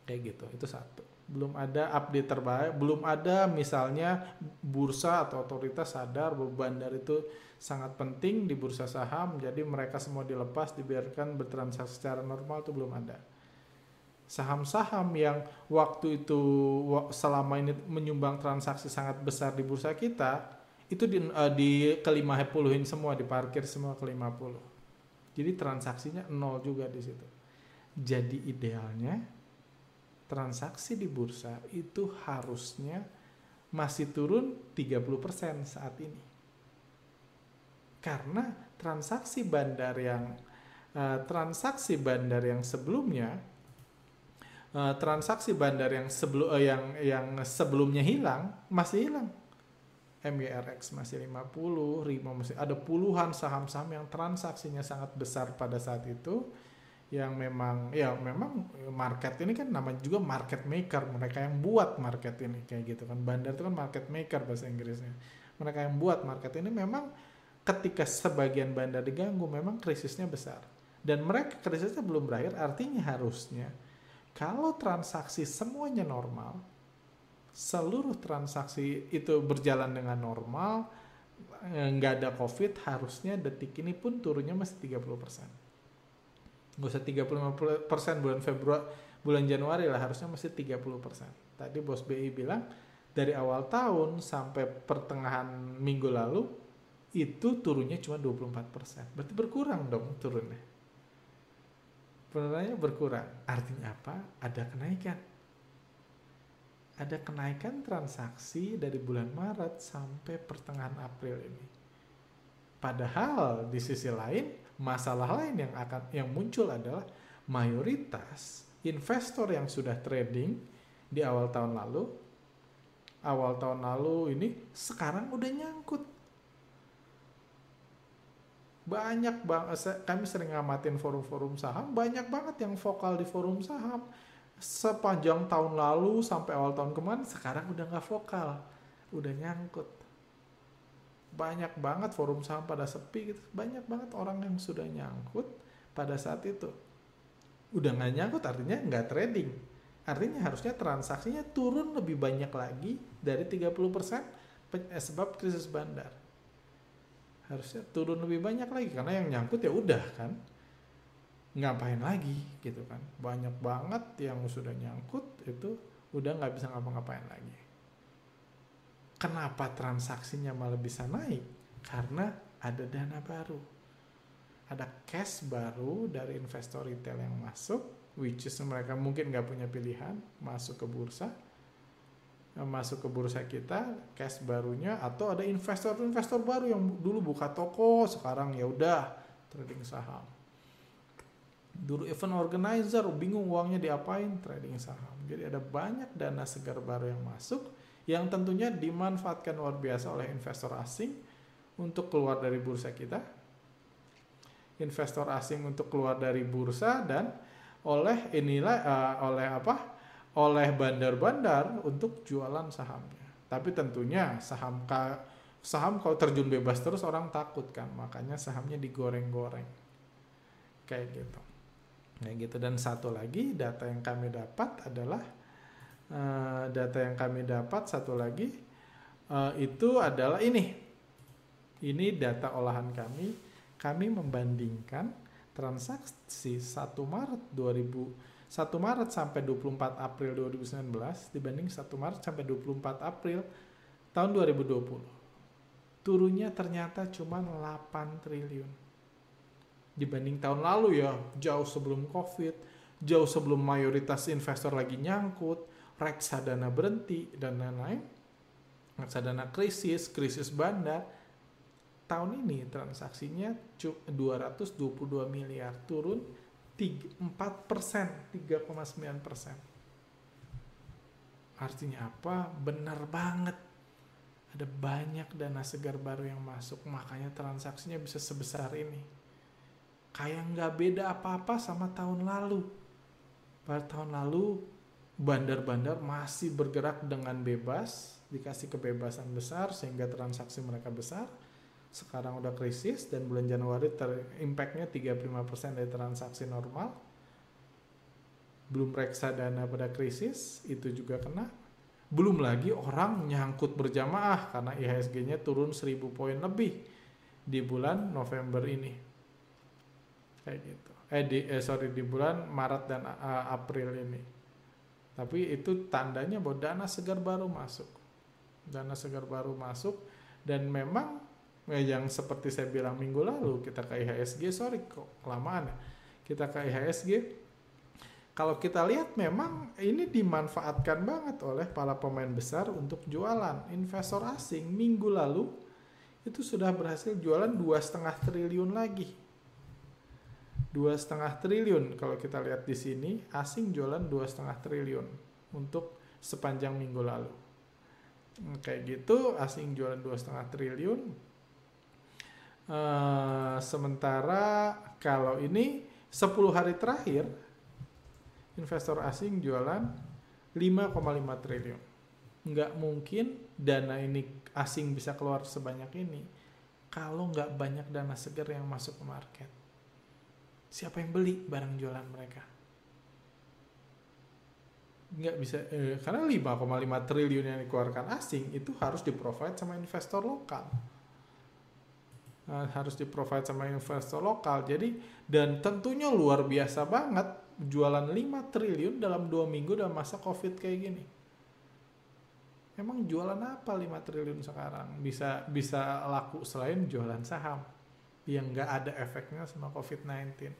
Kayak gitu. Itu satu belum ada update terbaik, belum ada misalnya bursa atau otoritas sadar bahwa bandar itu sangat penting di bursa saham, jadi mereka semua dilepas, dibiarkan bertransaksi secara normal itu belum ada. Saham-saham yang waktu itu selama ini menyumbang transaksi sangat besar di bursa kita, itu di, uh, di ke 50 semua, diparkir semua ke 50. Jadi transaksinya nol juga di situ. Jadi idealnya transaksi di bursa itu harusnya masih turun 30% saat ini. Karena transaksi bandar yang uh, transaksi bandar yang sebelumnya uh, transaksi bandar yang sebelum uh, yang yang sebelumnya hilang masih hilang. MYRX masih 50, RIMO masih ada puluhan saham-saham yang transaksinya sangat besar pada saat itu yang memang ya memang market ini kan namanya juga market maker mereka yang buat market ini kayak gitu kan. Bandar itu kan market maker bahasa Inggrisnya. Mereka yang buat market ini memang ketika sebagian bandar diganggu memang krisisnya besar. Dan mereka krisisnya belum berakhir artinya harusnya kalau transaksi semuanya normal seluruh transaksi itu berjalan dengan normal nggak ada covid harusnya detik ini pun turunnya masih 30 persen. Nggak usah 35 persen bulan Februari bulan Januari lah harusnya masih 30 persen. Tadi bos BI bilang dari awal tahun sampai pertengahan minggu lalu itu turunnya cuma 24 persen. Berarti berkurang dong turunnya Sebenarnya berkurang. Artinya apa? Ada kenaikan. Ada kenaikan transaksi dari bulan Maret sampai pertengahan April ini. Padahal di sisi lain Masalah lain yang akan yang muncul adalah mayoritas investor yang sudah trading di awal tahun lalu, awal tahun lalu ini sekarang udah nyangkut. Banyak banget, kami sering ngamatin forum-forum saham, banyak banget yang vokal di forum saham. Sepanjang tahun lalu sampai awal tahun kemarin, sekarang udah nggak vokal, udah nyangkut. Banyak banget forum saham pada sepi gitu. Banyak banget orang yang sudah nyangkut pada saat itu. Udah nggak nyangkut artinya nggak trading. Artinya harusnya transaksinya turun lebih banyak lagi dari 30% eh, sebab krisis bandar harusnya turun lebih banyak lagi karena yang nyangkut ya udah kan ngapain lagi gitu kan banyak banget yang sudah nyangkut itu udah nggak bisa ngapa-ngapain lagi Kenapa transaksinya malah bisa naik? Karena ada dana baru. Ada cash baru dari investor retail yang masuk, which is mereka mungkin nggak punya pilihan, masuk ke bursa, masuk ke bursa kita, cash barunya, atau ada investor-investor baru yang dulu buka toko, sekarang ya udah trading saham. Dulu event organizer bingung uangnya diapain trading saham. Jadi ada banyak dana segar baru yang masuk yang tentunya dimanfaatkan luar biasa oleh investor asing untuk keluar dari bursa kita, investor asing untuk keluar dari bursa dan oleh inilah uh, oleh apa? Oleh bandar-bandar untuk jualan sahamnya. Tapi tentunya saham ka, saham kalau terjun bebas terus orang takut kan, makanya sahamnya digoreng-goreng. Kayak gitu. Kayak gitu dan satu lagi data yang kami dapat adalah uh, data yang kami dapat satu lagi uh, itu adalah ini ini data olahan kami kami membandingkan transaksi 1 Maret 2000 1 Maret sampai 24 April 2019 dibanding 1 Maret sampai 24 April tahun 2020 turunnya ternyata cuma 8 triliun. Dibanding tahun lalu ya jauh sebelum covid jauh sebelum mayoritas investor lagi nyangkut reksadana berhenti dan lain-lain. Reksadana krisis krisis bandar. Tahun ini transaksinya 222 miliar turun 4 persen 3,9 persen. Artinya apa? Benar banget. Ada banyak dana segar baru yang masuk. Makanya transaksinya bisa sebesar ini. Kayak nggak beda apa-apa sama tahun lalu. Pada tahun lalu bandar-bandar masih bergerak dengan bebas dikasih kebebasan besar sehingga transaksi mereka besar sekarang udah krisis dan bulan Januari ter impactnya 35% dari transaksi normal belum reksadana pada krisis itu juga kena belum lagi orang nyangkut berjamaah karena IHSG-nya turun 1000 poin lebih di bulan November ini. Kayak gitu. Eh, di, eh sorry di bulan Maret dan uh, April ini. Tapi itu tandanya bahwa dana segar baru masuk. Dana segar baru masuk dan memang yang seperti saya bilang minggu lalu kita ke IHSG sorry kok kelamaan ya. Kita ke IHSG kalau kita lihat memang ini dimanfaatkan banget oleh para pemain besar untuk jualan. Investor asing minggu lalu itu sudah berhasil jualan dua setengah triliun lagi. Dua setengah triliun kalau kita lihat di sini asing jualan dua setengah triliun untuk sepanjang minggu lalu. Kayak gitu asing jualan dua setengah triliun. Uh, sementara kalau ini 10 hari terakhir investor asing jualan 5,5 triliun. Nggak mungkin dana ini asing bisa keluar sebanyak ini kalau nggak banyak dana segar yang masuk ke market. Siapa yang beli barang jualan mereka? Nggak bisa, eh, karena 5,5 triliun yang dikeluarkan asing itu harus di-provide sama investor lokal. Nah, harus di-provide sama investor lokal. Jadi, dan tentunya luar biasa banget jualan 5 triliun dalam dua minggu dalam masa covid kayak gini. Emang jualan apa 5 triliun sekarang? Bisa bisa laku selain jualan saham yang nggak ada efeknya sama covid-19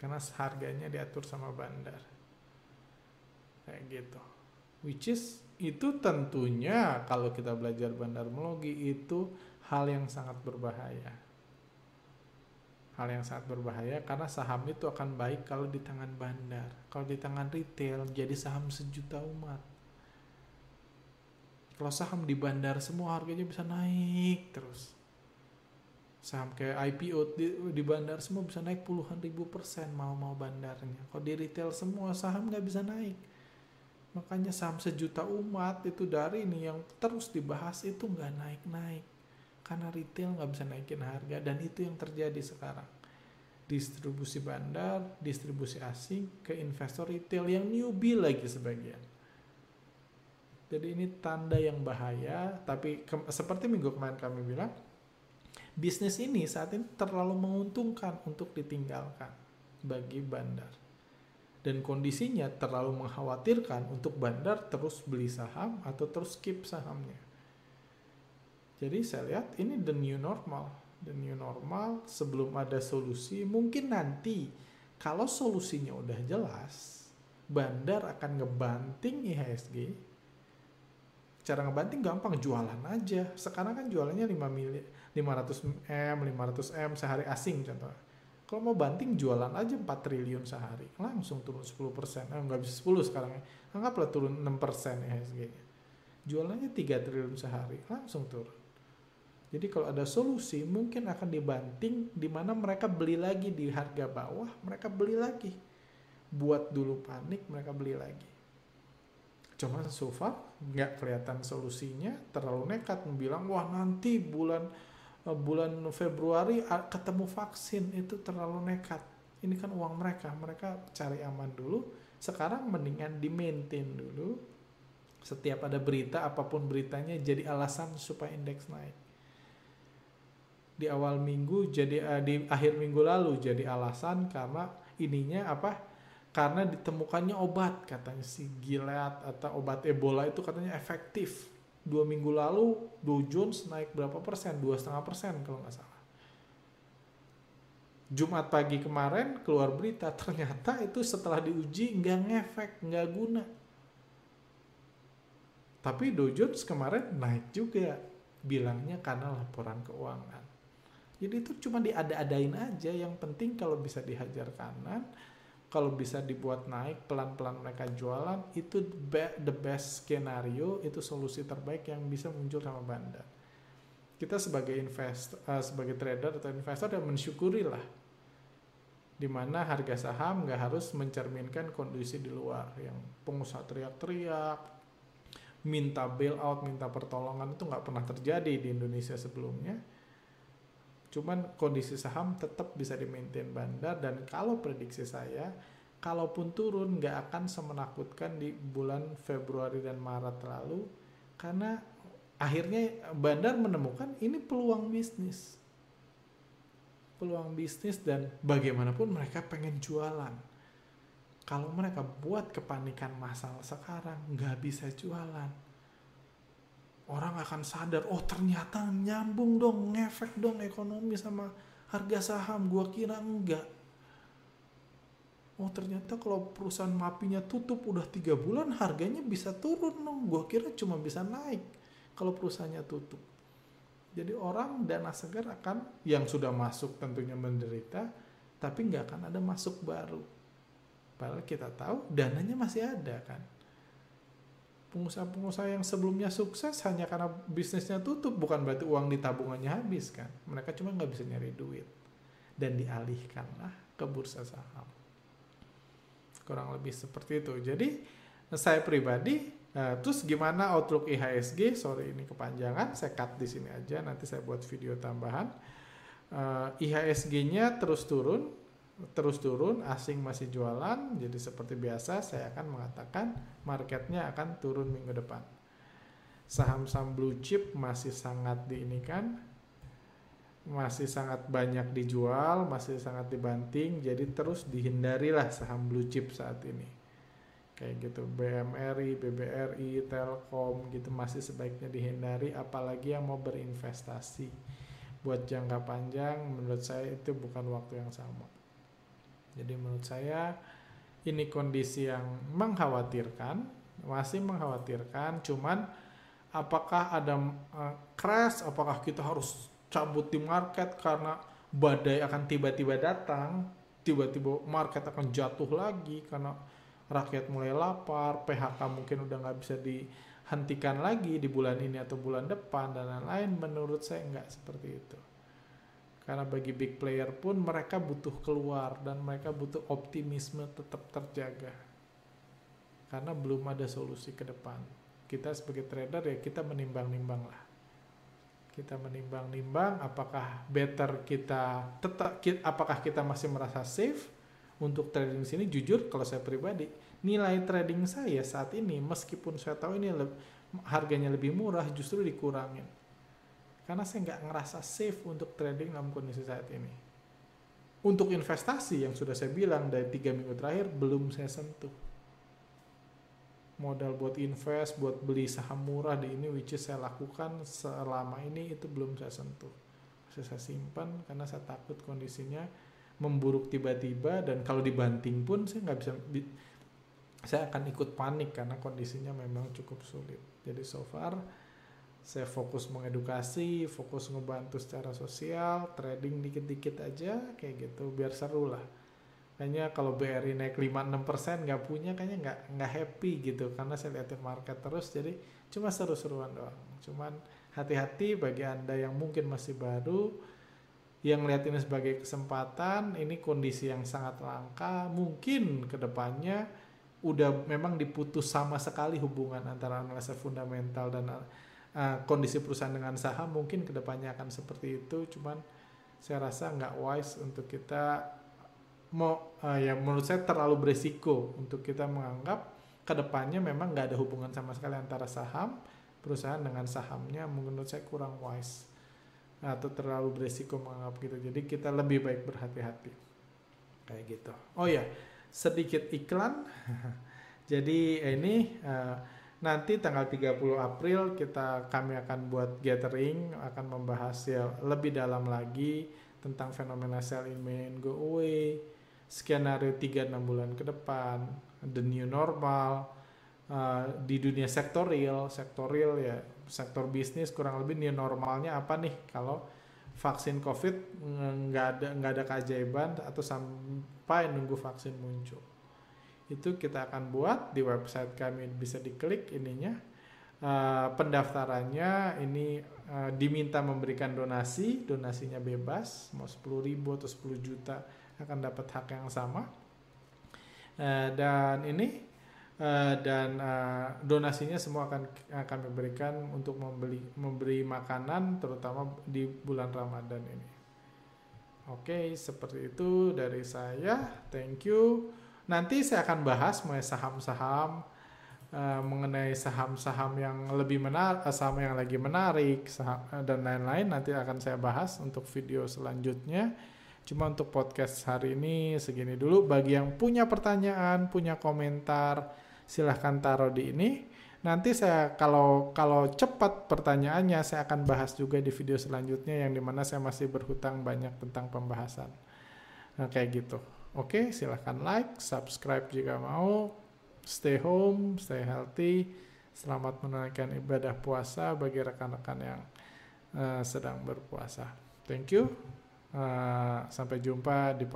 karena harganya diatur sama bandar. Kayak gitu. Which is itu tentunya kalau kita belajar bandarmologi itu hal yang sangat berbahaya hal yang sangat berbahaya karena saham itu akan baik kalau di tangan bandar. Kalau di tangan retail jadi saham sejuta umat. Kalau saham di bandar semua harganya bisa naik terus. Saham kayak IPO di, di bandar semua bisa naik puluhan ribu persen mau-mau bandarnya. Kalau di retail semua saham nggak bisa naik. Makanya saham sejuta umat itu dari ini yang terus dibahas itu nggak naik-naik karena retail nggak bisa naikin harga dan itu yang terjadi sekarang. Distribusi bandar distribusi asing ke investor retail yang newbie lagi sebagian. Jadi ini tanda yang bahaya tapi ke, seperti minggu kemarin kami bilang bisnis ini saat ini terlalu menguntungkan untuk ditinggalkan bagi bandar. Dan kondisinya terlalu mengkhawatirkan untuk bandar terus beli saham atau terus skip sahamnya jadi saya lihat ini the new normal. The new normal sebelum ada solusi. Mungkin nanti kalau solusinya udah jelas, bandar akan ngebanting IHSG. Cara ngebanting gampang, jualan aja. Sekarang kan jualannya 5 miliar, 500 M, 500 M sehari asing contohnya. Kalau mau banting jualan aja 4 triliun sehari. Langsung turun 10 persen. Eh, nggak bisa 10 sekarang. Anggaplah turun 6 persen IHSG-nya. Jualannya 3 triliun sehari. Langsung turun. Jadi kalau ada solusi mungkin akan dibanting di mana mereka beli lagi di harga bawah, mereka beli lagi. Buat dulu panik, mereka beli lagi. Cuma so far nggak kelihatan solusinya, terlalu nekat bilang wah nanti bulan eh, bulan Februari ketemu vaksin itu terlalu nekat. Ini kan uang mereka, mereka cari aman dulu. Sekarang mendingan di maintain dulu. Setiap ada berita apa pun beritanya jadi alasan supaya indeks naik di awal minggu jadi uh, di akhir minggu lalu jadi alasan karena ininya apa? Karena ditemukannya obat katanya si Gilead atau obat Ebola itu katanya efektif. Dua minggu lalu Dow Jones naik berapa persen? Dua setengah persen kalau nggak salah. Jumat pagi kemarin keluar berita *laughs* ternyata itu setelah diuji nggak ngefek nggak guna. Tapi Dow Jones kemarin naik juga bilangnya karena laporan keuangan jadi itu cuma diada-adain aja. Yang penting kalau bisa dihajar kanan, kalau bisa dibuat naik pelan-pelan mereka jualan itu the best skenario itu solusi terbaik yang bisa muncul sama bandar. Kita sebagai investor uh, sebagai trader atau investor yang mensyukuri lah di mana harga saham nggak harus mencerminkan kondisi di luar. Yang pengusaha teriak-teriak minta bailout minta pertolongan itu nggak pernah terjadi di Indonesia sebelumnya Cuman kondisi saham tetap bisa di-maintain bandar dan kalau prediksi saya, kalaupun turun nggak akan semenakutkan di bulan Februari dan Maret lalu karena akhirnya bandar menemukan ini peluang bisnis. Peluang bisnis dan bagaimanapun mereka pengen jualan. Kalau mereka buat kepanikan masalah sekarang nggak bisa jualan orang akan sadar oh ternyata nyambung dong ngefek dong ekonomi sama harga saham. Gua kira enggak. Oh ternyata kalau perusahaan mapinya tutup udah tiga bulan harganya bisa turun dong. Gua kira cuma bisa naik kalau perusahaannya tutup. Jadi orang dana segar akan yang sudah masuk tentunya menderita tapi nggak akan ada masuk baru. Padahal kita tahu dananya masih ada kan pengusaha-pengusaha yang sebelumnya sukses hanya karena bisnisnya tutup bukan berarti uang di tabungannya habis kan? Mereka cuma nggak bisa nyari duit. Dan dialihkanlah ke bursa saham. Kurang lebih seperti itu. Jadi saya pribadi uh, terus gimana outlook IHSG sorry ini kepanjangan. Saya cut di sini aja. Nanti saya buat video tambahan. Uh, IHSG-nya terus turun terus turun, asing masih jualan, jadi seperti biasa saya akan mengatakan marketnya akan turun minggu depan. Saham-saham blue chip masih sangat diinikan, masih sangat banyak dijual, masih sangat dibanting, jadi terus dihindarilah saham blue chip saat ini. Kayak gitu, BMRI, BBRI, Telkom gitu masih sebaiknya dihindari, apalagi yang mau berinvestasi. Buat jangka panjang, menurut saya itu bukan waktu yang sama. Jadi menurut saya ini kondisi yang mengkhawatirkan, masih mengkhawatirkan. Cuman apakah ada uh, crash? Apakah kita harus cabut di market karena badai akan tiba-tiba datang? Tiba-tiba market akan jatuh lagi karena rakyat mulai lapar, PHK mungkin udah nggak bisa dihentikan lagi di bulan ini atau bulan depan dan lain-lain. Menurut saya nggak seperti itu. Karena bagi big player pun mereka butuh keluar dan mereka butuh optimisme tetap terjaga. Karena belum ada solusi ke depan. Kita sebagai trader ya kita menimbang-nimbang lah. Kita menimbang-nimbang apakah better kita tetap apakah kita masih merasa safe untuk trading sini jujur kalau saya pribadi nilai trading saya saat ini meskipun saya tahu ini harganya lebih murah justru dikurangin karena saya nggak ngerasa safe untuk trading dalam kondisi saat ini. Untuk investasi yang sudah saya bilang dari tiga minggu terakhir belum saya sentuh. Modal buat invest, buat beli saham murah di ini which is saya lakukan selama ini itu belum saya sentuh. Masih saya simpan karena saya takut kondisinya memburuk tiba-tiba dan kalau dibanting pun saya nggak bisa saya akan ikut panik karena kondisinya memang cukup sulit. Jadi so far saya fokus mengedukasi, fokus ngebantu secara sosial, trading dikit-dikit aja kayak gitu biar seru lah. Kayaknya kalau BRI naik 5-6% nggak punya kayaknya nggak nggak happy gitu karena saya liatin market terus jadi cuma seru-seruan doang. Cuman hati-hati bagi anda yang mungkin masih baru yang lihat ini sebagai kesempatan ini kondisi yang sangat langka mungkin ke depannya udah memang diputus sama sekali hubungan antara analisa fundamental dan uh, kondisi perusahaan dengan saham mungkin ke depannya akan seperti itu cuman saya rasa nggak wise untuk kita mau uh, ya menurut saya terlalu beresiko untuk kita menganggap ke depannya memang nggak ada hubungan sama sekali antara saham perusahaan dengan sahamnya. Menurut saya kurang wise atau terlalu beresiko menganggap gitu. Jadi kita lebih baik berhati-hati. Kayak gitu. Oh ya sedikit iklan. *laughs* Jadi ini uh, nanti tanggal 30 April kita kami akan buat gathering akan membahas ya lebih dalam lagi tentang fenomena sell in May and go away skenario 3-6 bulan ke depan the new normal uh, di dunia sektor real sektor real ya sektor bisnis kurang lebih new normalnya apa nih kalau vaksin COVID nggak ada nggak ada keajaiban atau sampai nunggu vaksin muncul. Itu kita akan buat di website kami bisa diklik ininya. Uh, pendaftarannya ini uh, diminta memberikan donasi, donasinya bebas, mau 10 ribu atau 10 juta akan dapat hak yang sama. Uh, dan ini uh, dan uh, donasinya semua akan akan diberikan untuk membeli memberi makanan terutama di bulan Ramadan ini. Oke, seperti itu dari saya. Thank you. Nanti saya akan bahas mengenai saham-saham uh, mengenai saham-saham yang lebih menarik, saham yang lagi menarik saham, dan lain-lain nanti akan saya bahas untuk video selanjutnya. Cuma untuk podcast hari ini segini dulu. Bagi yang punya pertanyaan, punya komentar, silahkan taruh di ini. Nanti saya kalau kalau cepat pertanyaannya saya akan bahas juga di video selanjutnya yang di mana saya masih berhutang banyak tentang pembahasan. Nah kayak gitu. Oke, silahkan like, subscribe jika mau. Stay home, stay healthy. Selamat menunaikan ibadah puasa bagi rekan-rekan yang uh, sedang berpuasa. Thank you. Uh, sampai jumpa di